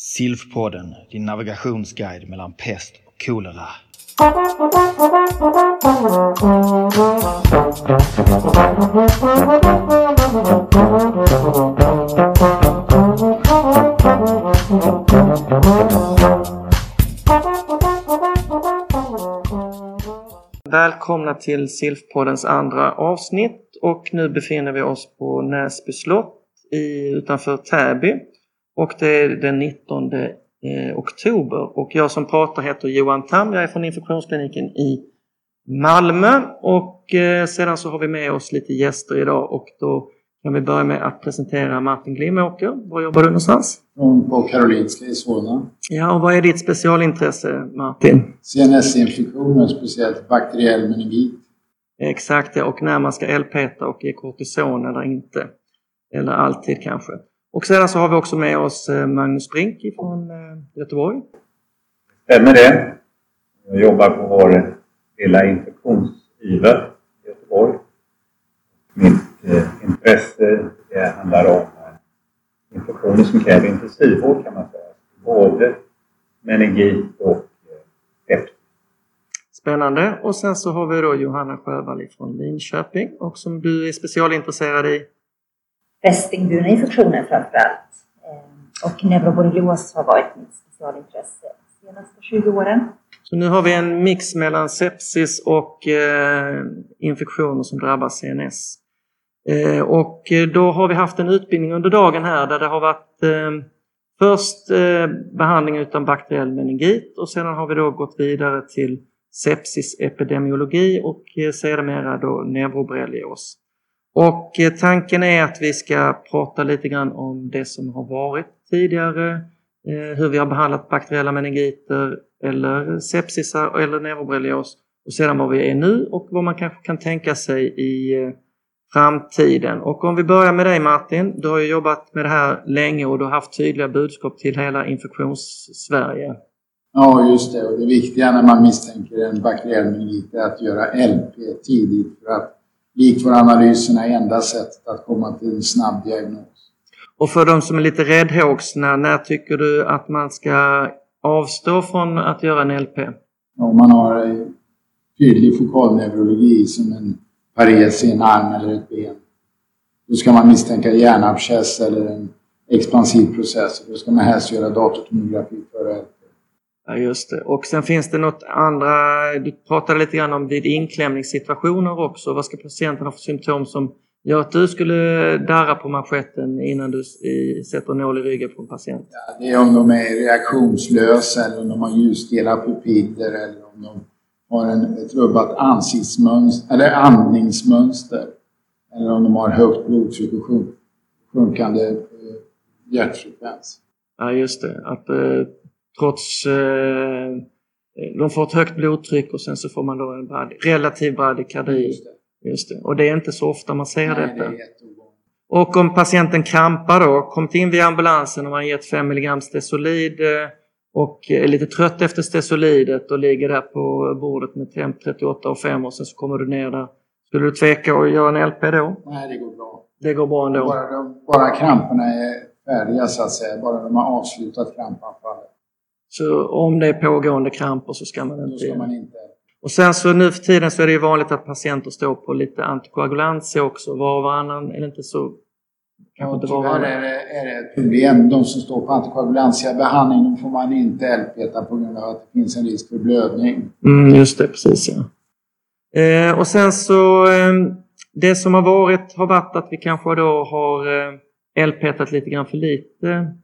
Silfpodden, din navigationsguide mellan pest och kolera. Välkomna till Silfpoddens andra avsnitt och nu befinner vi oss på Näsby slott i, utanför Täby och det är den 19 eh, oktober och jag som pratar heter Johan Tam, jag är från infektionskliniken i Malmö och eh, sedan så har vi med oss lite gäster idag och då kan vi börja med att presentera Martin Glimåker. Var jobbar du någonstans? På Karolinska i Solna. Ja, och vad är ditt specialintresse Martin? CNS-infektioner, speciellt bakteriell meningit. Exakt ja, och när man ska LPeta och ge kortison eller inte. Eller alltid kanske. Och sedan så har vi också med oss eh, Magnus Brink från eh, Göteborg. Stämmer det. Jag jobbar på vår lilla infektionsiver i Göteborg. Mitt eh, intresse det handlar om infektioner som kräver intensivvård kan man säga. Både meningit och hepatit. Spännande. Och sen så har vi då Johanna Sjövall från Linköping och som du är specialintresserad i fästingburna infektioner framför allt. Eh, och neuroborrelios har varit mitt specialintresse de senaste 20 åren. Så nu har vi en mix mellan sepsis och eh, infektioner som drabbar CNS. Eh, och eh, då har vi haft en utbildning under dagen här där det har varit eh, först eh, behandling utan bakteriell meningit och sedan har vi då gått vidare till sepsisepidemiologi och eh, sedermera då neuroborrelios. Och eh, tanken är att vi ska prata lite grann om det som har varit tidigare, eh, hur vi har behandlat bakteriella meningiter eller sepsisar eller neuroborrelios och sedan vad vi är nu och vad man kanske kan tänka sig i eh, framtiden. Och om vi börjar med dig Martin, du har ju jobbat med det här länge och du har haft tydliga budskap till hela infektions-Sverige. Ja, just det. Och det viktiga när man misstänker en bakteriell meningit är att göra LP tidigt för att likvårdanalyserna är enda sättet att komma till en snabb diagnos. Och för de som är lite räddhågsna, när tycker du att man ska avstå från att göra en LP? Om man har eh, tydlig fokalneurologi som en pares i en arm eller ett ben. Då ska man misstänka hjärnabscess eller en expansiv process. Då ska man helst göra datortomografi före LP. Ja, just det. Och sen finns det något andra, du pratade lite grann om vid inklämningssituationer också. Vad ska patienten ha för symptom som gör att du skulle darra på manschetten innan du sätter nål i ryggen på en patient? Ja, det är om de är reaktionslösa eller om de har ljusstela pupiller eller om de har en, ett rubbat ansiktsmönster, eller andningsmönster. Eller om de har högt blodtryck och sjunk, sjunkande eh, hjärtfrekvens. Ja, just det. Att eh, trots eh, de får ett högt blodtryck och sen så får man då en brad, relativ bradykardi. Just det. Just det. Och det är inte så ofta man ser Nej, det detta. jätteovanligt. Och om patienten krampar då, kommit in via ambulansen och man gett 5 mg Stesolid eh, och är lite trött efter Stesolidet och ligger där på bordet med temp 38 och 5 och sen så kommer du ner där. Skulle du tveka att göra en LP då? Nej, det går bra. Det går bra ändå. Bara, de, bara kramperna är färdiga så att säga. Bara de har avslutat krampanfallet. Så om det är pågående kramper så ska man inte... ska man inte... Och sen så nu för tiden så är det ju vanligt att patienter står på lite antikoagulantia också. Var och varannan, eller inte så... Kanske inte var varannan. är det, är det ett problem. De som står på antikoagulantia-behandling, de får man inte LPeta på grund av att det finns en risk för blödning. Mm, just det, precis ja. Eh, och sen så, eh, det som har varit har varit att vi kanske då har eh, LPetat lite grann för lite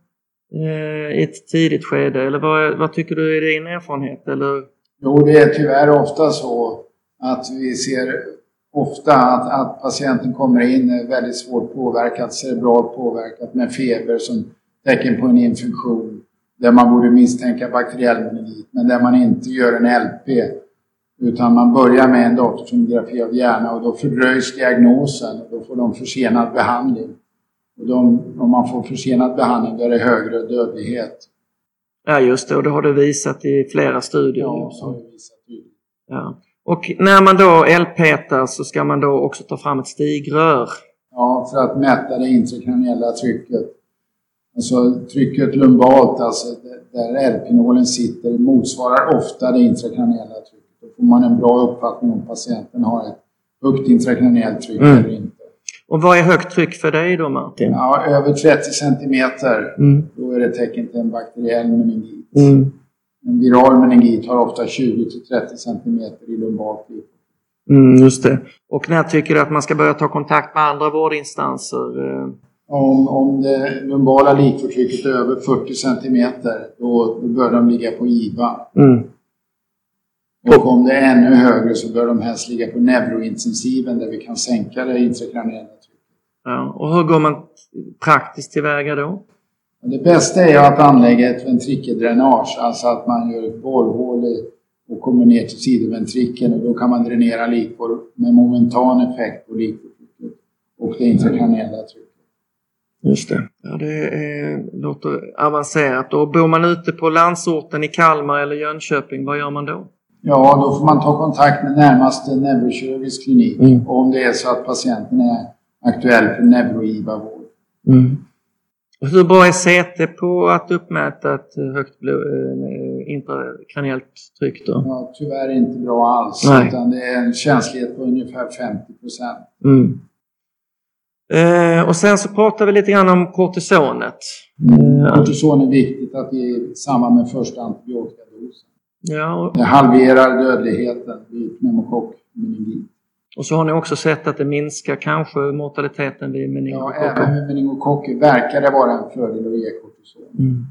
Eh, i ett tidigt skede. Eller vad, vad tycker du är din erfarenhet? Eller? Jo, det är tyvärr ofta så att vi ser ofta att, att patienten kommer in väldigt svårt påverkad, cerebralt påverkad med feber som tecken på en infektion där man borde misstänka bakteriell meningit men där man inte gör en LP utan man börjar med en datortomografi av hjärna och då fördröjs diagnosen och då får de försenad behandling. Och de, om man får försenad behandling då är det högre dödlighet. Ja, just det. Och det har du visat i flera studier. Ja, så har vi visat. Ja. Och när man då LPetar så ska man då också ta fram ett stigrör. Ja, för att mäta det intrakraniella trycket. Alltså trycket lumbalt, alltså där R-pinolen sitter, motsvarar ofta det intrakraniella trycket. Då får man en bra uppfattning om patienten har ett högt intrakraniellt tryck mm. eller inte. Och vad är högt tryck för dig då Martin? Ja, över 30 centimeter. Mm. Då är det tecken till en bakteriell meningit. Mm. En viral meningit har ofta 20 till 30 centimeter i lumbalt Mm, just det. Och när tycker du att man ska börja ta kontakt med andra vårdinstanser? Om, om det lumbala likförtrycket är över 40 centimeter, då, då bör de ligga på IVA. Mm. Och om det är ännu högre så bör de helst ligga på neurointensiven där vi kan sänka det intrakraniella trycket. Ja, och hur går man praktiskt tillväga då? Det bästa är att anlägga ett ventrikeldränage, alltså att man gör ett borrhål och kommer ner till sidoventrikeln och då kan man dränera likvår med momentan effekt på likvårdstrycket och det intrakraniella trycket. Just det. Ja, det är, låter avancerat. Och bor man ute på landsorten i Kalmar eller Jönköping, vad gör man då? Ja, då får man ta kontakt med närmaste neurokirurgisk klinik mm. om det är så att patienten är aktuell för neuroiva-vård. Mm. hur bra är CT på att uppmäta ett högt äh, intrakraniellt tryck då? Ja, tyvärr inte bra alls. Nej. Utan det är en känslighet på ungefär 50 procent. Mm. Eh, och sen så pratar vi lite grann om kortisonet. Mm. Kortison är viktigt att ge i samband med första antibiotikadosen. Ja, och... Det halverar dödligheten vid pneumokockmeningit. Och så har ni också sett att det minskar kanske mortaliteten vid meningokocker? Ja, även vid meningokocker verkar det vara en fördel att ge kortison. Mm.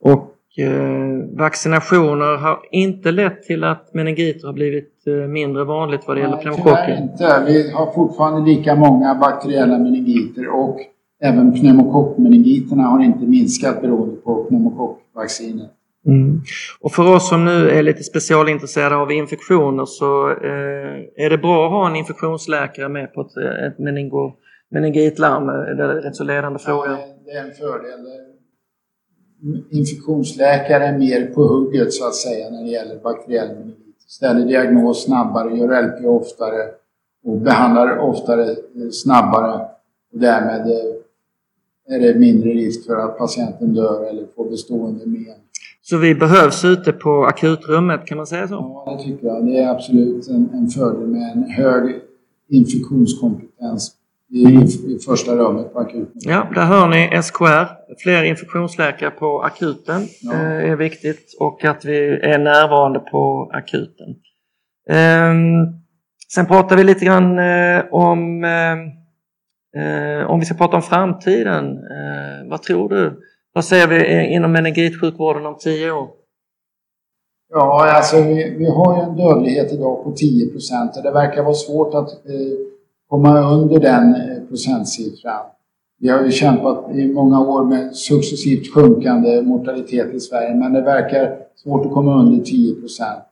Och Eh, vaccinationer har inte lett till att meningiter har blivit eh, mindre vanligt vad det gäller pneumokocker? Nej, inte. Vi har fortfarande lika många bakteriella meningiter och även pneumokockmeningiterna har inte minskat beroende på pneumokockvaccinet. Mm. Och för oss som nu är lite specialintresserade av infektioner så eh, är det bra att ha en infektionsläkare med på ett, ett meningo, meningitlarm. Det är en rätt så ledande fråga. Ja, det är en fördel infektionsläkare är mer på hugget så att säga när det gäller bakteriell meningit. Ställer diagnos snabbare, gör LP oftare och behandlar oftare eh, snabbare och därmed eh, är det mindre risk för att patienten dör eller får bestående men. Så vi behövs ute på akutrummet, kan man säga så? Ja, det tycker jag. Det är absolut en, en fördel med en hög infektionskompetens i, i första rummet på akuten. Ja, där hör ni SKR. Fler infektionsläkare på akuten ja. Eh, är viktigt och att vi är närvarande på akuten. Ehm, sen pratar vi lite grann eh, om eh, om vi ska prata om framtiden. Vad tror du? Vad säger vi inom meningitsjukvården om tio år? Ja, alltså vi, vi har ju en dödlighet idag på 10 procent och det verkar vara svårt att eh, komma under den eh, procentsiffran. Vi har ju kämpat i många år med successivt sjunkande mortalitet i Sverige men det verkar svårt att komma under 10 procent.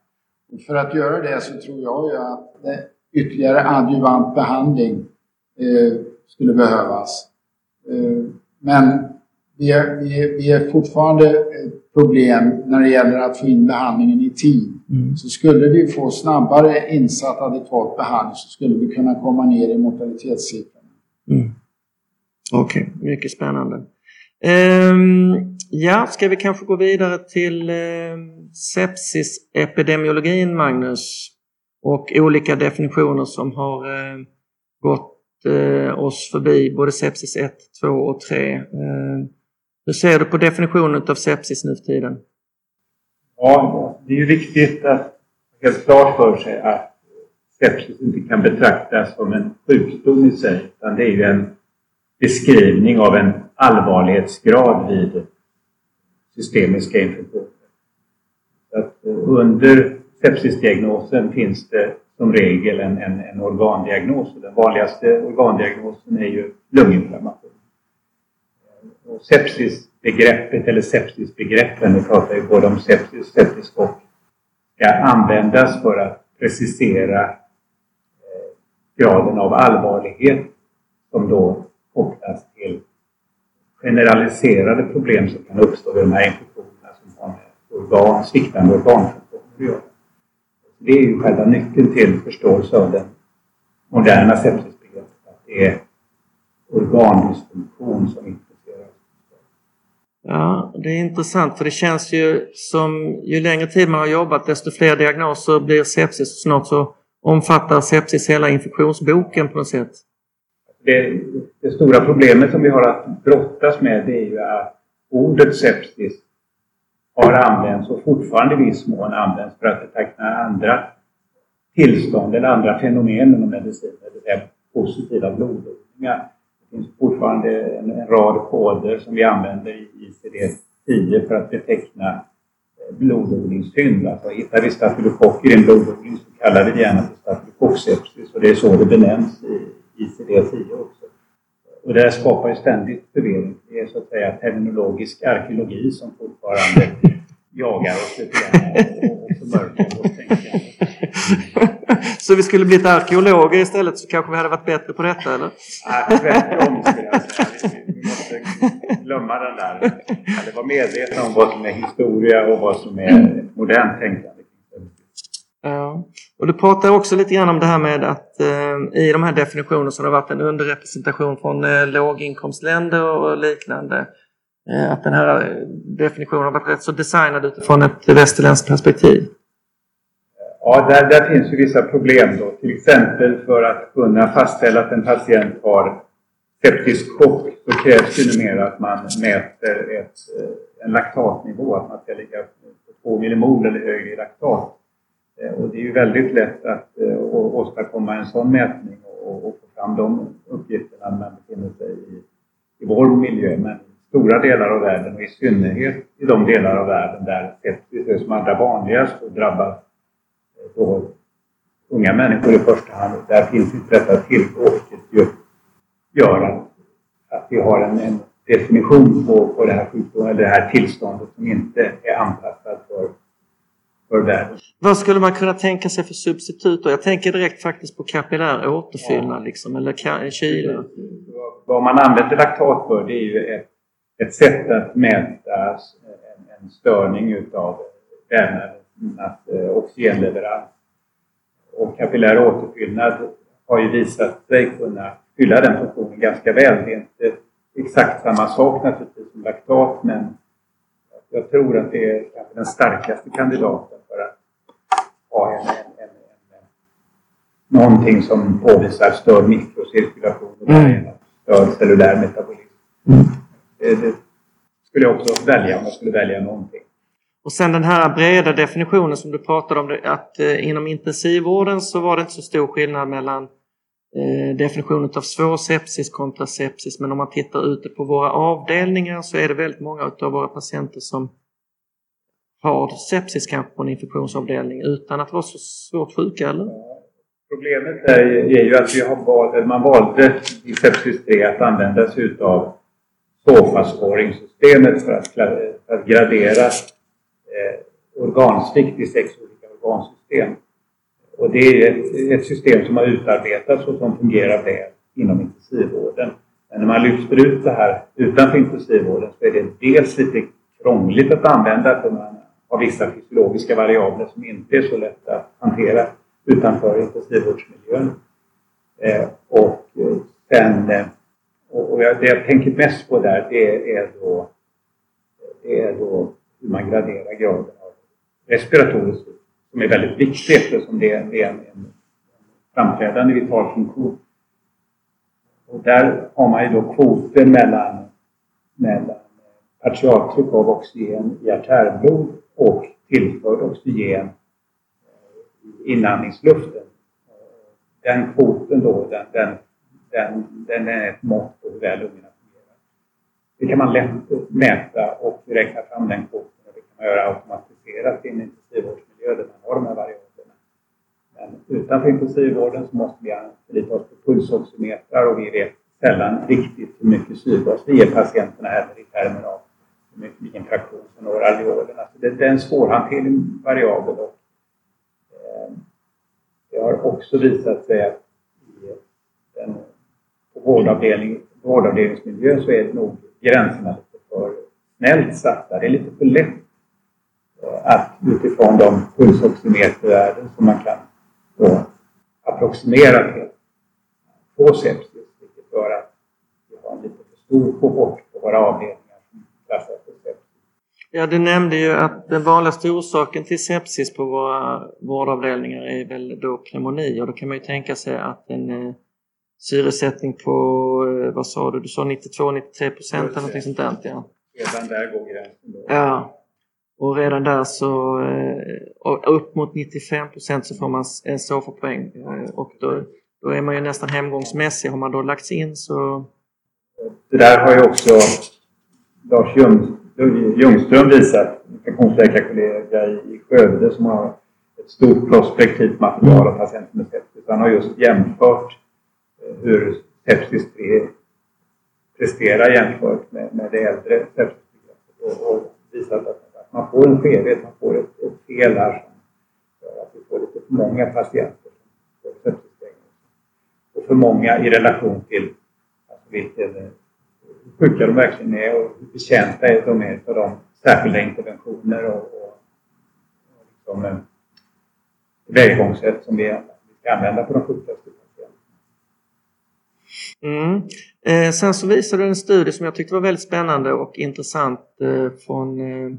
För att göra det så tror jag ju att eh, ytterligare adjuvant behandling eh, skulle behövas. Eh, men vi är, vi, är, vi är fortfarande ett problem när det gäller att få in behandlingen i tid. Mm. Så skulle vi få snabbare insatt adekvat behandling så skulle vi kunna komma ner i mortalitetssiffrorna. Mm. Okej, okay. mycket spännande. Um, ja, ska vi kanske gå vidare till uh, sepsisepidemiologin, Magnus? Och olika definitioner som har uh, gått uh, oss förbi, både sepsis 1, 2 och 3. Uh, hur ser du på definitionen av sepsis nu för tiden? Ja, det är ju viktigt att ha helt klart för sig att sepsis inte kan betraktas som en sjukdom i sig, utan det är ju en beskrivning av en allvarlighetsgrad vid systemiska infektioner. Att eh, under sepsisdiagnosen finns det som regel en, en, en organdiagnos. Den vanligaste organdiagnosen är ju lunginflammation. Och sepsisbegreppet eller sepsisbegreppen, vi pratar ju både om sepsis och septiskock, ska användas för att precisera eh, graden av allvarlighet som då kopplas till generaliserade problem som kan uppstå vid de här infektionerna som har med organ, sviktande organfunktioner att göra. Det är ju själva nyckeln till förståelse av den moderna sepsisbegreppet. Att det är organdysfunktion som inte Ja, det är intressant för det känns ju som ju längre tid man har jobbat desto fler diagnoser blir sepsis. Snart så omfattar sepsis hela infektionsboken på något sätt. Det, det stora problemet som vi har att brottas med det är ju att ordet sepsis har använts och fortfarande i viss mån används för att beteckna andra tillstånd eller andra fenomen inom medicin, det vill säga positiva blododlingar. Det finns fortfarande en, en rad koder som vi använder i ICD-10 för att beteckna eh, blododlingssynd. Alltså hittar vi stafylokocker i en blododling så kallar vi det gärna för stafylokocksepsis och det är så det benämns i ICD-10 också. Och det här skapar ju ständigt förvirring. Det är så att säga terminologisk arkeologi som fortfarande jagar oss lite grann och, och förmörkar vårt tänkande. Så vi skulle blivit arkeologer istället så kanske vi hade varit bättre på detta eller? Nej, tvärtom skulle jag säga. Vi, måste glömma den där. Eller vara medvetna om vad som är historia och vad som är modernt tänkande. Ja. Och du pratar också lite grann om det här med att eh, i de här definitionerna så har det varit en underrepresentation från eh, låginkomstländer och liknande. Eh, att den här definitionen har varit rätt så designad utifrån ett västerländskt perspektiv. Ja, där, där finns ju vissa problem då. Till exempel för att kunna fastställa att en patient har septisk chock så krävs det numera att man mäter ett, eh, en laktatnivå, att man ska ligga på 2 millimol eller högre i laktat. Eh, och det är ju väldigt lätt att eh, åstadkomma en sån mätning och, och, få fram de uppgifterna när man befinner sig i, i vår miljö. Men stora delar av världen och i synnerhet i de delar av världen där sepsis är som allra vanligast och drabbas då unga människor i första hand. Där finns inte detta tillgå, vilket gör att, att vi har en, en definition på, på det här sjukdomen, eller det här tillståndet som inte är anpassad för, för världen. Vad skulle man kunna tänka sig för substitut då? Jag tänker direkt faktiskt på kapillär återfyllnad ja. liksom, eller kyla. Vad man använder laktat för det är ju ett, ett sätt att mäta en, en störning utav vävnaden att eh, oxygenleverans och kapillär återfyllnad har ju visat sig kunna fylla den funktionen ganska väl. Det är inte exakt samma sak naturligtvis som laktat men jag tror att det är kanske den starkaste kandidaten för att ha en, en, en, en någonting som påvisar störd mikrocirkulation och därigenom störd cellulär metabolism. Mm. Det, det skulle jag också välja om jag skulle välja någonting. Och sen den här breda definitionen som du pratade om, att eh, inom intensivvården så var det inte så stor skillnad mellan eh, definitionen av svår sepsis kontra sepsis. Men om man tittar ute på våra avdelningar så är det väldigt många av våra patienter som har sepsis kanske på en infektionsavdelning utan att vara så svårt sjuka, eller? Problemet är, är ju att vi har valt, man valde i sepsis 3 att använda sig av SOFA-scoringssystemet för att, för att gradera Eh, organsvikt i sex olika organsystem. Och det är ett, ett, system som har utarbetats och som fungerar väl inom intensivvården. Men när man lyfter ut det här utanför intensivvården så är det dels lite krångligt att använda för man har vissa fysiologiska variabler som inte är så lätta att hantera utanför intensivvårdsmiljön. Eh, och eh, sen, eh, och jag, det jag tänker mest på där det är då, det är då hur man graderar graden av respiratorisk som är väldigt viktig eftersom det är, en, en framträdande vital funktion. Och där har man ju då kvoter mellan, mellan partialtryck av oxygen i artärblod och tillförd oxygen eh, i inandningsluften. Den kvoten då, den, den, den, den är ett mått på hur väl lungorna fungerar. Det kan man lätt mäta och räkna fram den kvoten göra automatiserat i en intensivvårdsmiljö där man har de här variablerna. Men utanför intensivvården så måste vi förlita oss på pulsoximetrar och vi vet sällan riktigt hur mycket syrgas vi ger patienterna eller i termer av hur mycket, vilken fraktion som når alveolerna. Så det, det är en svårhanterlig variabel och eh, det har också visat sig att i den, på vårdavdelning, vårdavdelningsmiljö så är det nog gränserna lite för snällt satta. Det är lite för lätt att utifrån de pulsoximetervärden som man kan då approximera till få sepsis, vilket gör att vi har en lite för stor kohort på våra avdelningar som klassas för Ja, du nämnde ju att den vanligaste orsaken till sepsis på våra vårdavdelningar är väl då pneumoni och då kan man ju tänka sig att en eh, syresättning på, eh, vad sa du, du sa 92-93 procent eller någonting sånt där. Ja. Redan där går gränsen. Ja, och redan där så eh, upp mot 95 procent så får man en SOFA-poäng eh, och då, då är man ju nästan hemgångsmässig. Har man då lagts in så... Det där har ju också Lars Ljungström visat, infektionsläkarkollega i Skövde som har ett stort prospektivt material av patienter med sepsis. Han har just jämfört eh, hur sepsis 3 presterar jämfört med, med det äldre sepsisbegreppet och, och visat att man får en skevhet, man får ett, ett fel här som gör att vi får lite för många patienter som får sepsisdiagnos. Och för många i relation till alltså vilken, eh, hur sjuka de verkligen är och hur betjänta de är av de särskilda interventioner och, och, och liksom, eh, tillvägagångssätt som vi, vi ska använda på de sjukaste patienterna. Mm. Eh, sen så visade en studie som jag tyckte var väldigt spännande och intressant eh, från eh,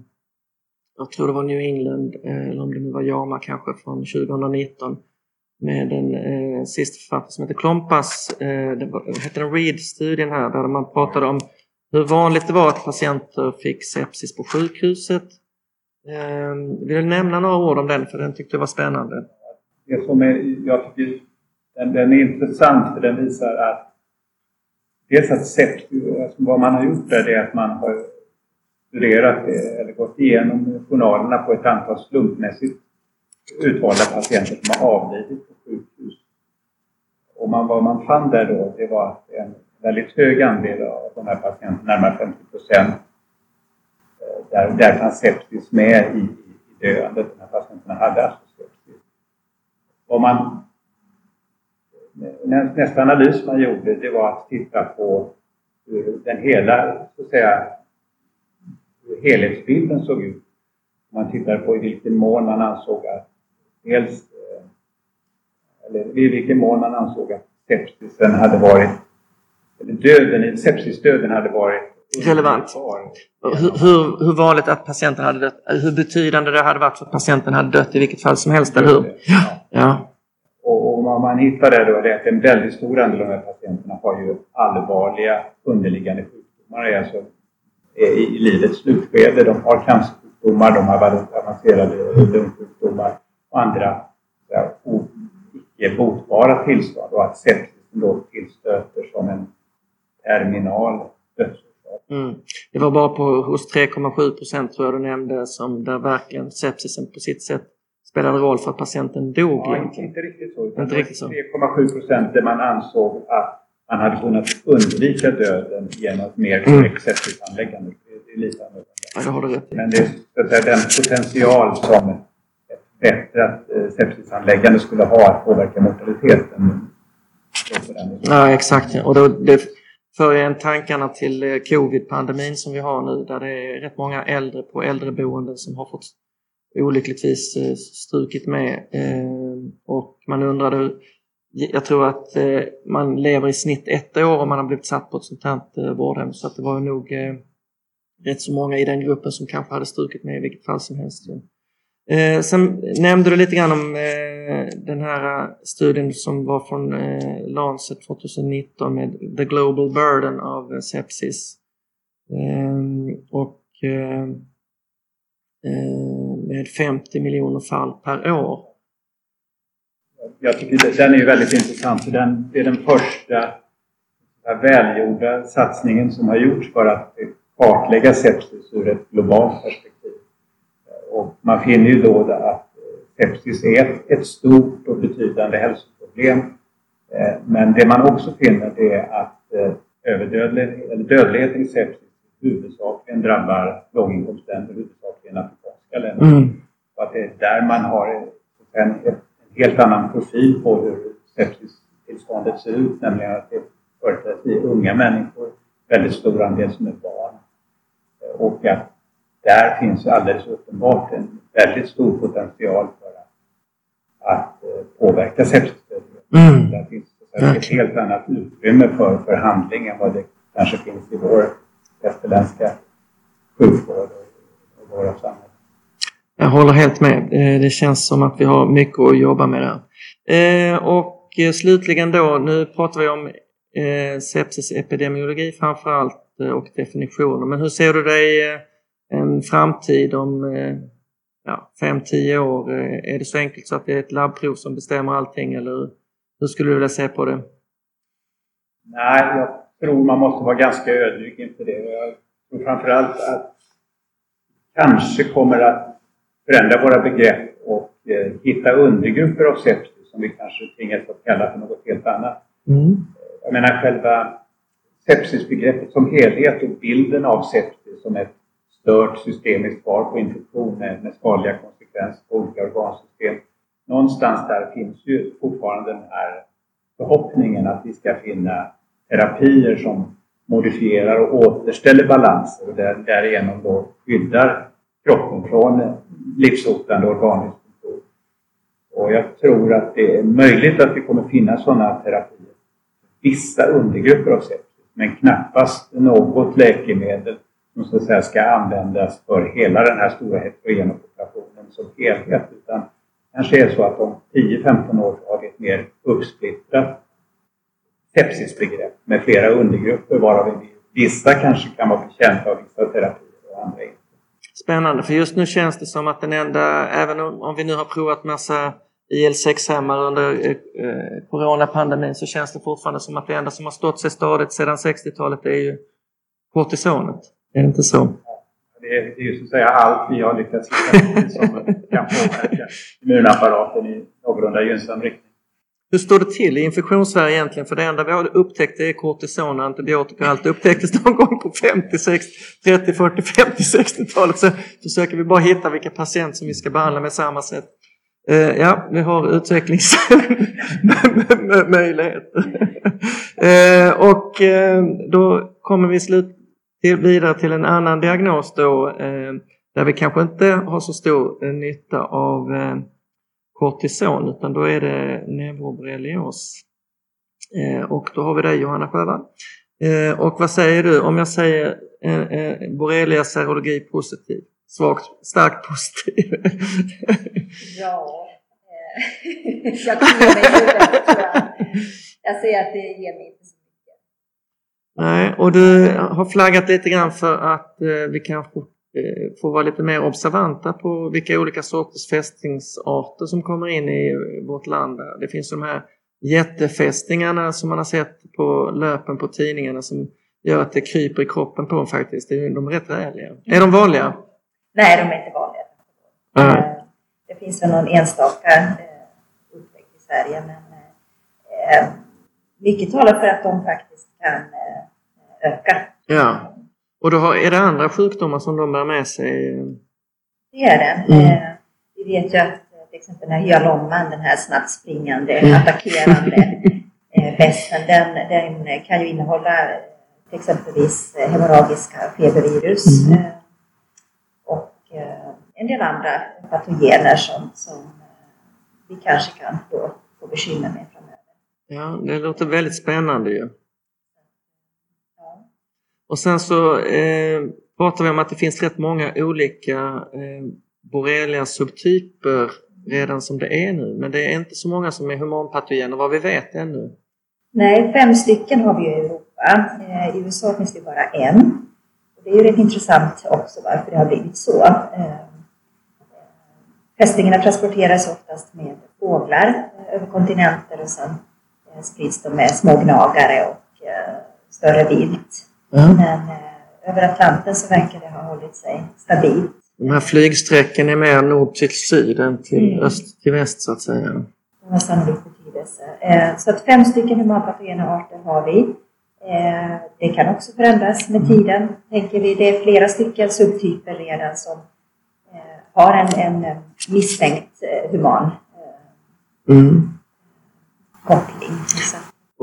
jag tror det var New England, eh, eller om det nu var JAMA kanske, från 2019 med en eh, sista författare som heter Klompas. Eh, det var, hette den READ-studien här där man pratade om hur vanligt det var att patienter fick sepsis på sjukhuset. Eh, vill du nämna några ord om den för den tyckte jag var spännande. Det som är, jag tycker den, den är intressant för den visar att dels att sepsis, alltså vad man har gjort där det är att man har studerat eller gått igenom journalerna på ett antal slumpmässigt utvalda patienter som har avlidit på sjukhus. Och man, vad man fann där då, det var att en väldigt hög andel av de här patienterna, närmare 50 procent, eh, där, där fanns sepsis med i, i, döendet. De här patienterna hade alltså sepsis. Vad man, nästa analys man gjorde, det var att titta på hur den hela, så att säga, helhetsbilden såg ut. Man tittar på i vilken mån man ansåg att dels eh, eller i vilken mån man ansåg att sepsisen hade varit eller döden, sepsisdöden hade varit relevant. Hur, hur, hur, vanligt att patienten hade dött, hur betydande det hade varit för att patienten hade dött i vilket fall som helst, eller hur? Ja. ja. Och, och vad man hittade då är att en väldigt stor andel av de här patienterna har ju allvarliga underliggande sjukdomar. Alltså i, i livets slutskede. De har cancersjukdomar, de har avancerade lungsjukdomar och andra icke botbara tillstånd och att sepsis då tillstöter som en terminal dödsorsak. Mm. Det var bara på, hos 3,7 procent tror jag du nämnde som där verkligen sepsisen på sitt sätt spelade roll för att patienten dog. Ja, inte, inte riktigt så. Inte riktigt så. 3,7 procent där man ansåg att man hade kunnat undvika döden genom ett mer korrekt mm. sepsisanläggande. Det är lite annorlunda. Ja, det har du rätt Men det är den potential som ett förbättrat eh, sepsisanläggande skulle ha att påverka mortaliteten. Ja, exakt. Och då, det för en tankarna till eh, covid-pandemin som vi har nu där det är rätt många äldre på äldreboenden som har fått olyckligtvis eh, strukit med. Och man undrade jag tror att eh, man lever i snitt ett år om man har blivit satt på ett sånt här eh, vårdhem. Så att det var nog eh, rätt så många i den gruppen som kanske hade strukit med i vilket fall som helst. Eh, sen nämnde du lite grann om eh, den här eh, studien som var från eh, Lancet 2019 med The Global Burden av eh, Sepsis. och med 50 miljoner fall per år jag tycker den är ju väldigt intressant för den, det är den första välgjorda satsningen som har gjorts för att kartlägga sepsis ur ett globalt perspektiv. Och man finner ju då att sepsis är ett, ett stort och betydande hälsoproblem. Eh, men det man också finner det är att eh, överdödlighet, eller dödligheten i sepsis huvudsakligen drabbar låginkomstländer, huvudsakligen afrikanska länder. Mm. Och att det är där man har en, ett helt annan profil på hur sepsistillståndet ser ut, nämligen att det företrädesvis unga människor, väldigt stor andel som är barn. Och att där finns alldeles uppenbart en väldigt stor potential för att, att eh, påverka sepsisdödlighet. Mm. Där finns ett helt annat utrymme för, för handling än vad det kanske finns i vår västerländska sjukvård och vårt samhälle. Jag håller helt med. Eh, det känns som att vi har mycket att jobba med där. Eh, och eh, slutligen då, nu pratar vi om sepsisepidemiologi framför allt och definitioner. Men hur ser du dig en framtid om 5-10 år? Är det så enkelt så att det är ett labbprov som bestämmer allting eller hur skulle du vilja se på det? Nej, jag tror man måste vara ganska ödmjuk inför det. Jag tror framförallt att kanske kommer att förändra våra begrepp och eh, hitta undergrupper av sepsis som vi kanske tvingas att kalla för något helt annat. Mm. Jag menar själva sepsisbegreppet som helhet och bilden av sepsis som ett stört systemiskt svar på infektion med, med skadliga konsekvenser på olika organsystem. Någonstans där finns ju fortfarande den här förhoppningen att vi ska finna terapier som modifierar och återställer balanser och där, därigenom då skyddar kroppen från livshotande organdysfunktion. Och jag tror att det är möjligt att vi kommer finna sådana terapier. Vissa undergrupper av sepsis, men knappast något läkemedel som så att säga ska användas för hela den här stora heterogena populationen som helhet. Utan kanske är så att om 10-15 år har vi ett mer uppsplittrat sepsisbegrepp med flera undergrupper varav vissa kanske kan vara betjänta av vissa terapier och andra inte. Spännande, för just nu känns det som att den enda, även om vi nu har provat massa IL-6-hämmare under eh, eh, coronapandemin så känns det fortfarande som att det enda som har stått sig stadigt sedan 60-talet är ju kortisonet. Är det inte så? Det är, det är ju så att säga allt vi har lyckats hitta som kan påverka immunapparaten i någorlunda gynnsam riktning. Hur står det till i infektionssverige egentligen? För det enda vi har upptäckt är kortison och antibiotika. Allt upptäcktes någon gång på 50, 60, 30, 40, 50, 60-talet. Så försöker vi bara hitta vilka patienter som vi ska behandla med samma sätt. Uh, ja, vi har utvecklingsmöjligheter. uh, och uh, då kommer vi slut till, vidare till en annan diagnos då eh, där vi kanske inte har så stor nytta av kortison utan då är det neuroborrelios. Eh, och då har vi dig Johanna Sjövall. Eh, och vad säger du om jag säger eh, borrelia serologi positiv? Svagt, starkt positiv? ja, jag mig huvudet tror jag. Jag säger att det ger mig inte så mycket. Nej, och du har flaggat lite grann för att vi kanske får vara lite mer observanta på vilka olika sorters fästningsarter som kommer in i vårt land. Det finns de här jättefästingarna som man har sett på löpen på tidningarna som gör att det kryper i kroppen på en faktiskt. De är rätt räliga. Är de vanliga? Nej, de är inte vanliga. Mm. Det finns väl någon enstaka eh, upptäckt i Sverige men mycket talar för att de faktiskt kan öka. Ja. Och då har, är det andra sjukdomar som de bär med sig? Det är det. Mm. Eh, vi vet ju att eh, till exempel den här hyalomman, den här snabbt springande, mm. attackerande eh, pesten, den, den kan ju innehålla exempelvis hemorragiska febervirus mm. och en del andra patogener som, som vi kanske kan då få bekymmer med framöver. Ja, det låter väldigt spännande ju. Och sen så eh, pratar vi om att det finns rätt många olika eh, borrelia subtyper redan som det är nu. Men det är inte så många som är humanpatogener vad vi vet ännu. Nej, fem stycken har vi i Europa. Eh, I USA finns det bara en. Och det är ju rätt intressant också varför det har blivit så. Eh, eh, Fästingarna transporteras oftast med fåglar över kontinenter och sen sprids de med små gnagare och större vilt. Mm. Men eh, över Atlanten så verkar det ha hållit sig stabilt. De här flygsträcken är mer nord till syd än till mm. öst till väst så att säga. Det har sannolikt betydelse. Eh, så att fem stycken humanpatogena arter har vi. Eh, det kan också förändras med mm. tiden. Tänker vi, det är flera stycken subtyper redan som har en, en misstänkt human mm. koppling.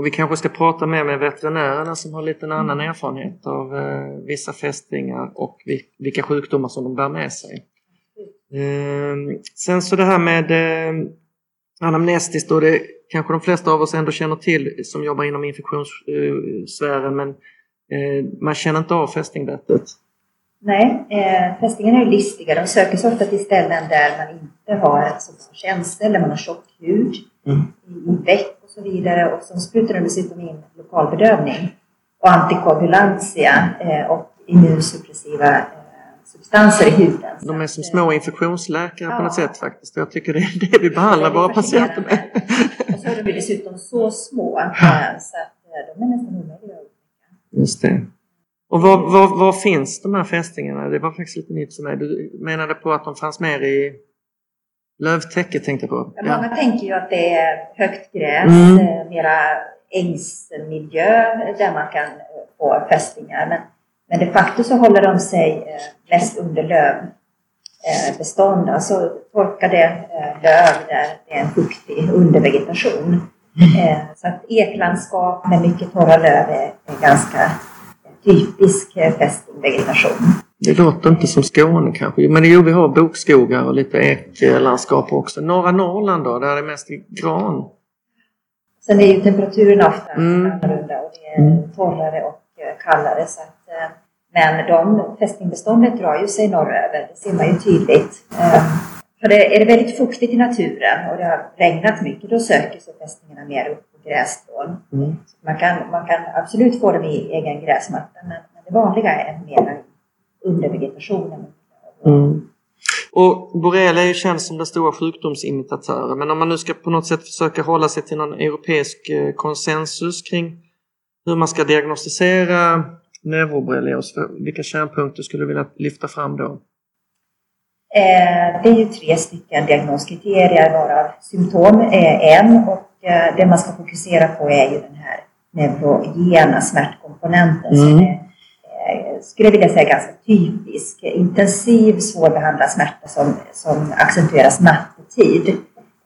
Och vi kanske ska prata mer med veterinärerna som har lite en annan mm. erfarenhet av eh, vissa fästingar och vilka sjukdomar som de bär med sig. Eh, sen så det här med eh, anamnestiskt då, det kanske de flesta av oss ändå känner till som jobbar inom infektionssfären men eh, man känner inte av fästingbettet. Nej, eh, fästingarna är listiga. De söker sig ofta till ställen där man inte har känsel, där man har tjock hud, Mm. i, och så vidare. Och så sprutar de dessutom in lokalbedövning och antikoagulantia eh, och immunsuppressiva eh, substanser i huden. De är som små infektionsläkare på något Ja. sätt faktiskt. Jag tycker det är det vi behandlar våra patienter med. Och så är de dessutom så små eh, så att de är nästan omöjliga att. Just det. Och var, var, var finns de här fästingarna? Det var faktiskt lite nytt för mig. Du menade på att de fanns mer i lövtäcket tänkte jag på. Men Många tänker ju att det är högt gräs, Mm. eh, mera ängsmiljö där man kan eh, få fästingar. Men, men de facto så håller de sig eh, mest under lövbestånd, alltså torkade löv där det är en fuktig undervegetation. Eh, Så att eklandskap med mycket torra löv är, ganska typisk fästingvegetation. Det låter inte som Skåne kanske. Men jo, vi har bokskogar och lite eklandskap också. Norra Norrland då, där är det mest gran. Sen är ju temperaturen ofta Mm. annorlunda och det är Mm. torrare och eh, kallare. Så att, eh, men de fästingbeståndet drar ju sig norröver, det ser man ju tydligt. Eh, För det, är det väldigt fuktigt i naturen och det har regnat mycket, då söker sig fästingarna mer upp på grässtrån. Mm. Man kan, man kan absolut få dem i egen gräsmatta, men, men det vanliga är mer under vegetationen. Mm. Och borrelia är ju känd som den stora sjukdomsimitatören. Men om man nu ska på något sätt försöka hålla sig till någon europeisk eh, konsensus kring hur man ska diagnostisera neuroborrelios, vilka kärnpunkter skulle du vilja lyfta fram då? Eh, det är ju tre stycken diagnoskriterier varav symptom är en och eh, det man ska fokusera på är ju den här neurogena smärtkomponenten som Mm. är, eh, skulle jag vilja säga, ganska typisk. Intensiv, svårbehandlad smärta som, som accentueras nattetid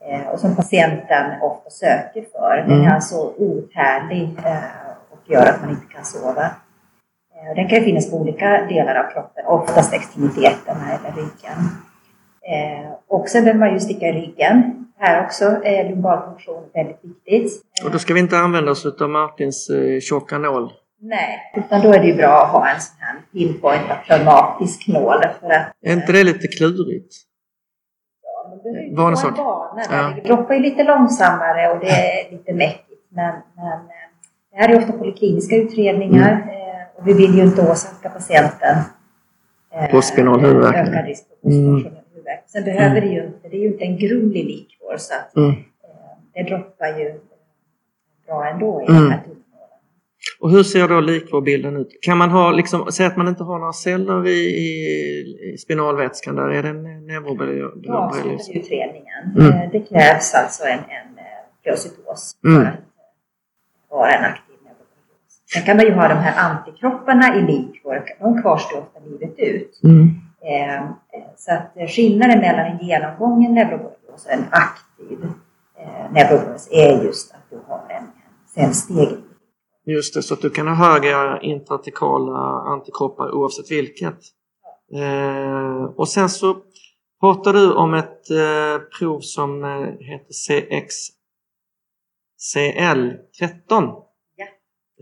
eh, och som patienten ofta söker för. Den Mm. är alltså outhärdlig eh, och gör att man inte kan sova. Eh, Den kan finnas på olika delar av kroppen, oftast extremiteterna eller ryggen. Och sen behöver man ju sticka i ryggen. Här också är lumbalpunktion väldigt viktigt. Och då ska vi inte använda oss av Martins tjocka nål. Nej, utan då är det ju bra att ha en sån här pinpointad pneumatisk nål för att Är inte det lite klurigt? ja, man behöver ju Vanlig få en sak. Ja. Det droppar ju lite långsammare och det är lite mäckigt. Men, men eh, det här är ofta polikliniska utredningar Mm. eh, och vi vill ju inte åsamka patienten eh, Postspinal huvudvärk. ökad risk för Mm. postspinal huvudvärk. Sen behöver det ju inte, det är ju inte en grumlig likvår så att Mm. det droppar ju bra ändå i Mm. de här tunnhålen. Och hur ser då likvårbilden ut? Kan man ha, liksom, säga att man inte har några celler i, i, spinalvätskan där? Är det neuroborrelios? avslutar vi utredningen. Mm. Eh, Det krävs alltså en, en eh, pleocytos Mm. för att eh, vara en aktiv neuroborrelios. Sen kan man ju ha de här antikropparna i likvår, de kvarstår ofta livet ut. Mm. Eh, eh, Så att eh, skillnaden mellan en genomgången neuroborrelios och en aktiv eh, neuroborrelios är just att du har en, en cellstegring. Just det, så att du kan ha höga intratekala antikroppar oavsett vilket. Eh, och sen så pratar du om ett eh, prov som eh, heter CXCL13. Ja.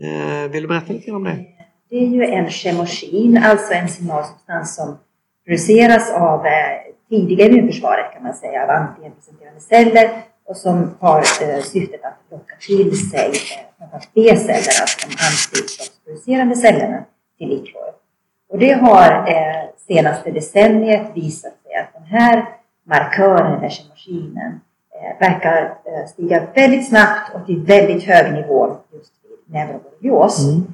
Eh, vill du berätta lite om det? Det är ju en kemokin, alltså en signalsubstans som produceras av eh, tidiga immunförsvaret kan man säga, av antigenpresenterande celler och som har eh, syftet att locka till sig eh, framförallt B-celler, alltså de antikroppsproducerande cellerna till likvår. Och det har eh, senaste decenniet visat sig att den här markören, eller kemokinen, eh, verkar eh, stiga väldigt snabbt och till väldigt hög nivå just vid neuroborrelios. Mm.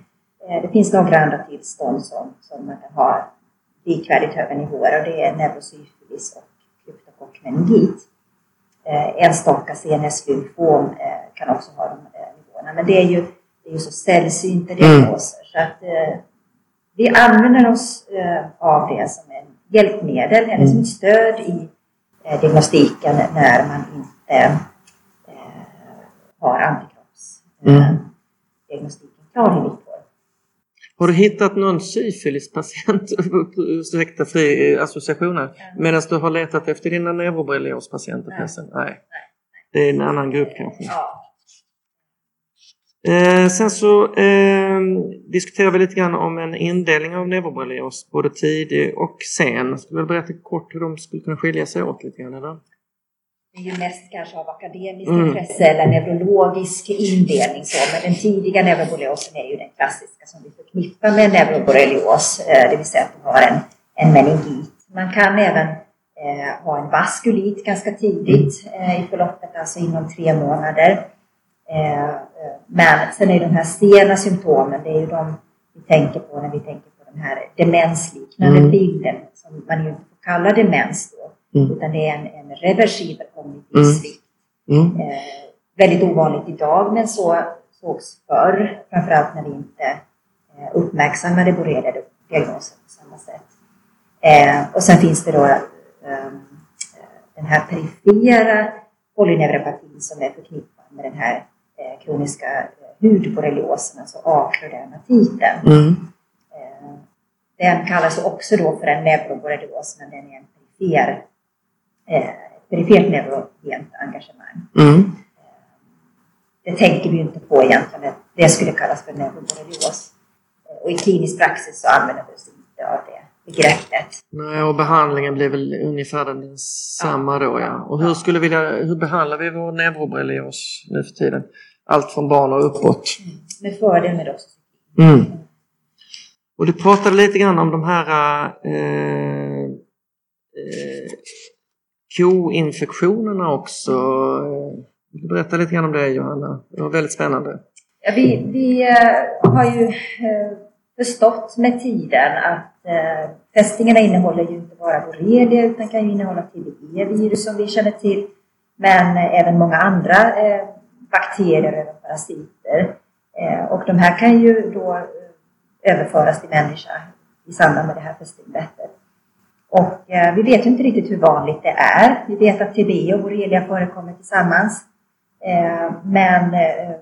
Eh, Det finns några andra tillstånd som, som man kan ha likvärdigt höga nivåer och det är neurosyfilis och kryptokockmeningit. Eh, enstaka CNS-lymfom eh, kan också ha de eh, nivåerna. Men det är ju, det är ju så sällsynta diagnoser. Så att, vi använder oss av det som en hjälpmedel eller som ett stöd i diagnostiken när man inte har antikroppsdiagnostiken Mm. klar i likvår. Har du hittat någon syfilispatient, ursäkta fri associationer, medan du har letat efter dina neuroborreliospatienter Nej. förresten? Nej. Det är en annan grupp kanske. Ja. Eh, sen så eh, diskuterar vi lite grann om en indelning av neuroborrelios, både tidig och sen. Skulle du berätta kort hur de skulle kunna skilja sig åt lite grann? Eller? Det är ju mest kanske av akademiskt mm. intresse eller neurologisk indelning. Så. Men den tidiga neuroborreliosen är ju den klassiska som vi förknippar med neuroborrelios, eh, det vill säga att man har en, en meningit. Man kan även eh, ha en vaskulit ganska tidigt eh, i förloppet, alltså inom tre månader. Eh, eh, men sen är de här sena symptomen, det är ju de vi tänker på när vi tänker på den här demensliknande mm. bilden som man ju inte får kalla demens då, mm. utan det är en, en reversibel kognitiv mm. svikt. Mm. Eh, väldigt ovanligt idag, men så sågs förr, framförallt när vi inte eh, uppmärksammade borrelia-diagnosen på samma sätt. Eh, och sen finns det då um, den här perifera polyneuropatin som är förknippad med den här eh, kroniska eh, hudborreliosen, alltså akrodermatiten. Mm. Eh, den kallas också då för en neuroborrelios, men den är en perifer, eh, perifert neurogent engagemang. Mm. Det tänker vi ju inte på egentligen, det skulle kallas för neuroborrelios. Eh, och i klinisk praxis så använder vi oss inte av det begreppet. Nej, och behandlingen blir väl ungefär densamma ja. då ja. Och hur, skulle vi, hur behandlar vi vår neuroborrelios nu för tiden? Allt från barn och uppåt. Mm. Med fördel med oss. Mm. Och du pratade lite grann om de här eh, eh, koinfektionerna också. Vill du berätta lite grann om det Johanna? Det var väldigt spännande. Ja, vi, vi eh, har ju eh, förstått med tiden att eh, fästingarna innehåller ju inte bara borrelia utan kan ju innehålla TBE-virus som vi känner till. Men eh, även många andra eh, bakterier och parasiter. Eh, och de här kan ju då överföras till människa i samband med det här fästingbettet. Och eh, vi vet ju inte riktigt hur vanligt det är. Vi vet att TBE och borrelia förekommer tillsammans. Eh, men eh,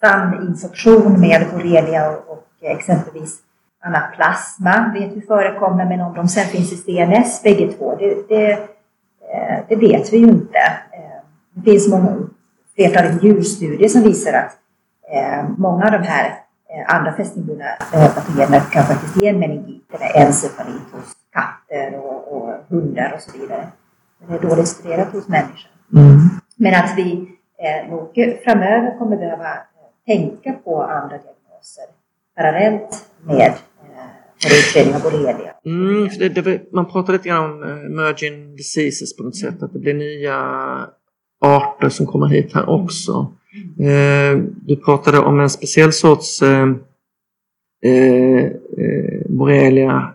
saminfektion med borrelia och, och exempelvis anaplasma vet vi förekommer, men om de sen finns i CNS bägge två, det, det, eh, det vet vi ju inte. Eh, det finns många, flertalet djurstudier som visar att eh, många av de här eh, andra fästingburna patogenerna eh, kan faktiskt ge meningit eller encefalit hos katter och, och, hundar och så vidare. Det är dåligt studerat hos människan. Mm. Men att vi eh, nog framöver kommer behöva tänka på andra diagnoser parallellt med för utredning av borrelia. Mm, det, det, man pratar lite grann om uh, emerging diseases på något sätt, att det blir nya arter som kommer hit här också. Mm. Uh, du pratade om en speciell sorts uh, uh, borrelia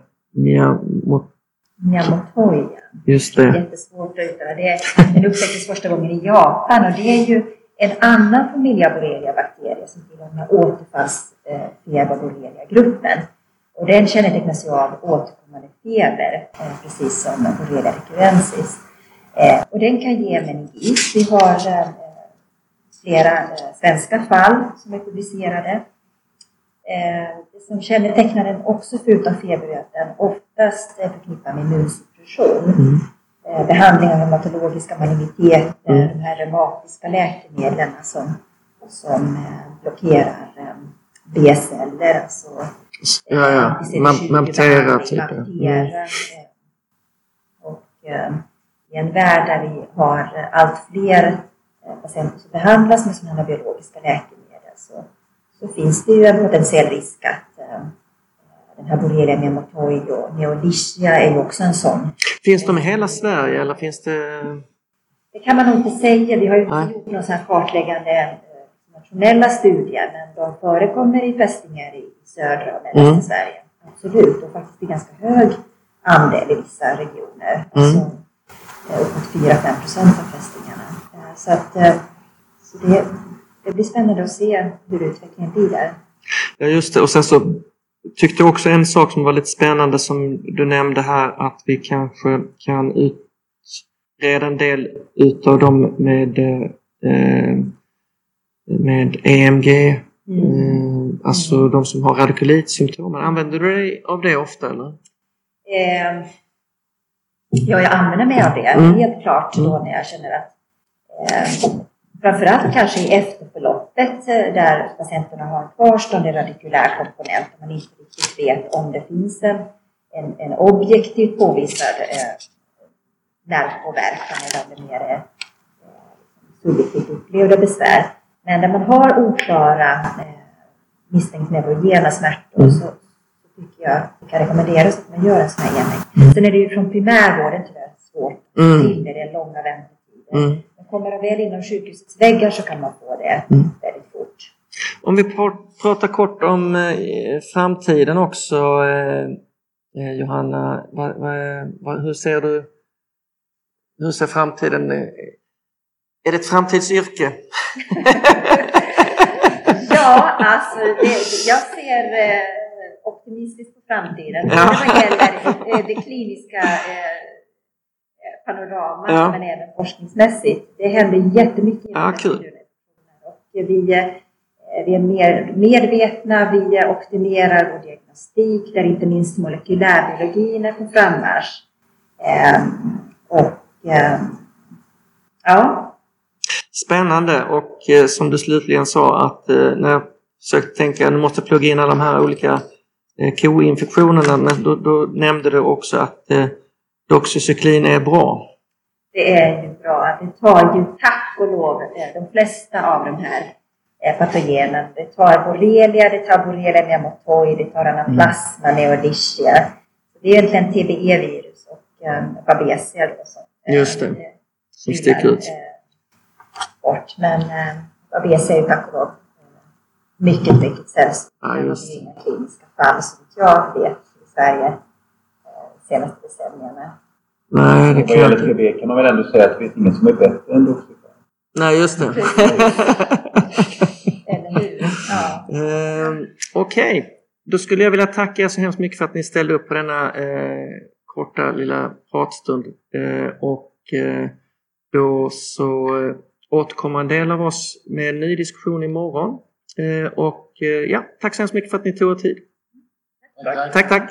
Miyamotoya. Just det. Jättesvårt att uttala. Det den upptäcktes första gången i Japan och det är ju en annan familj av borrelia-bakterier som tillhör den här återfallsfeber-borrelia-gruppen. Och den kännetecknas ju av återkommande feber, eh, precis som borrelia recurrensis. Eh, och den kan ge meningit. Vi har eh, flera svenska fall som är publicerade. Det som kännetecknar den också förutom feber är att den oftast är förknippad med immunsuppression. Mm. Behandling av hematologiska malignitet, mm. de här reumatiska läkemedlen som, som blockerar B-celler, alltså Ja, ja. Maptera typ. Mm. Och eh, i en värld där vi har allt fler eh, patienter som behandlas med sådana här biologiska läkemedel så, så finns det ju en potentiell risk att eh, den här borrelia pneumatoid och neolichia är ju också en sån. Finns de i hela Sverige eller finns det? Det kan man nog inte säga. Vi har ju inte gjort någon sån här kartläggande nationella studier men de förekommer i fästingar i södra och mellersta mm. Sverige. Absolut, och faktiskt i ganska hög andel i vissa regioner. Mm. Alltså eh, uppåt 4-5 procent av fästingarna. Eh, så, att, eh, så det, det blir spännande att se hur utvecklingen blir där. Ja, just det. Och sen så tyckte jag också en sak som var lite spännande som du nämnde här att vi kanske kan utreda en del utav dem med, eh, med EMG Mm. alltså mm. de som har radikulit-symptom. Använder du dig av det ofta eller? Eh, ja, jag använder mig av det mm. helt klart då mm. när jag känner att eh, framförallt kanske i efterförloppet eh, där patienterna har en kvarstående radikulär komponent och man inte riktigt vet om det finns en, en, en objektivt påvisad eh, nervpåverkan eller om det mer är eh, subjektivt upplevda besvär. Men där man har oklara eh, misstänkt neurogena smärtor Mm. så, tycker jag att det kan rekommenderas att man gör en sån här genomgång. Sen är det ju från primärvården tyvärr svårt Mm. till det, det är långa väntetider. Mm. Kommer de väl inom sjukhusets väggar så kan man få det Mm. väldigt fort. Om vi pr- pratar kort om eh, framtiden också, eh, eh, Johanna. Hur ser du hur ser framtiden Är det ett framtidsyrke? Ja, alltså det, jag ser optimistiskt på framtiden. Ja. Vad gäller det kliniska panoramat Ja. men även forskningsmässigt. Det händer jättemycket inom Ja, kul. Och vi, eh, vi är mer medvetna, vi optimerar vår diagnostik där inte minst molekylärbiologin är på frammarsch. Eh, och eh, ja, Spännande och eh, som du slutligen sa att eh, när jag försökte tänka att nu måste jag plugga in alla de här olika koinfektionerna då, då nämnde du också att doxycyklin är bra. Det är ju bra. Det tar ju tack och lov de flesta av de här patogenen. Det tar borrelia, det tar borrelia pneumatoid, det tar anaplasma, neodicea. Det är egentligen TBE-virus och eh, babesia då som Just det. eh, Som sticker ut. eh, bort. Men eh, babesia är ju tack och lov mycket, mycket sällsynt. Ja, just Det inga kliniska fall som jag vet i Sverige senaste decennierna. Nej, det kan jag inte. TB kan man väl ändå säga att det finns ingen som är bättre än Doxycycline. Nej, just det. Eller hur? Ja. Ehm, Okej, då skulle jag vilja tacka er så hemskt mycket för att ni ställde upp på denna eh, korta lilla pratstund. Eh, och eh, då så eh, återkommer en del av oss med en ny diskussion imorgon. Eh, och eh, ja, tack så hemskt mycket för att ni tog er tid. Tack, tack!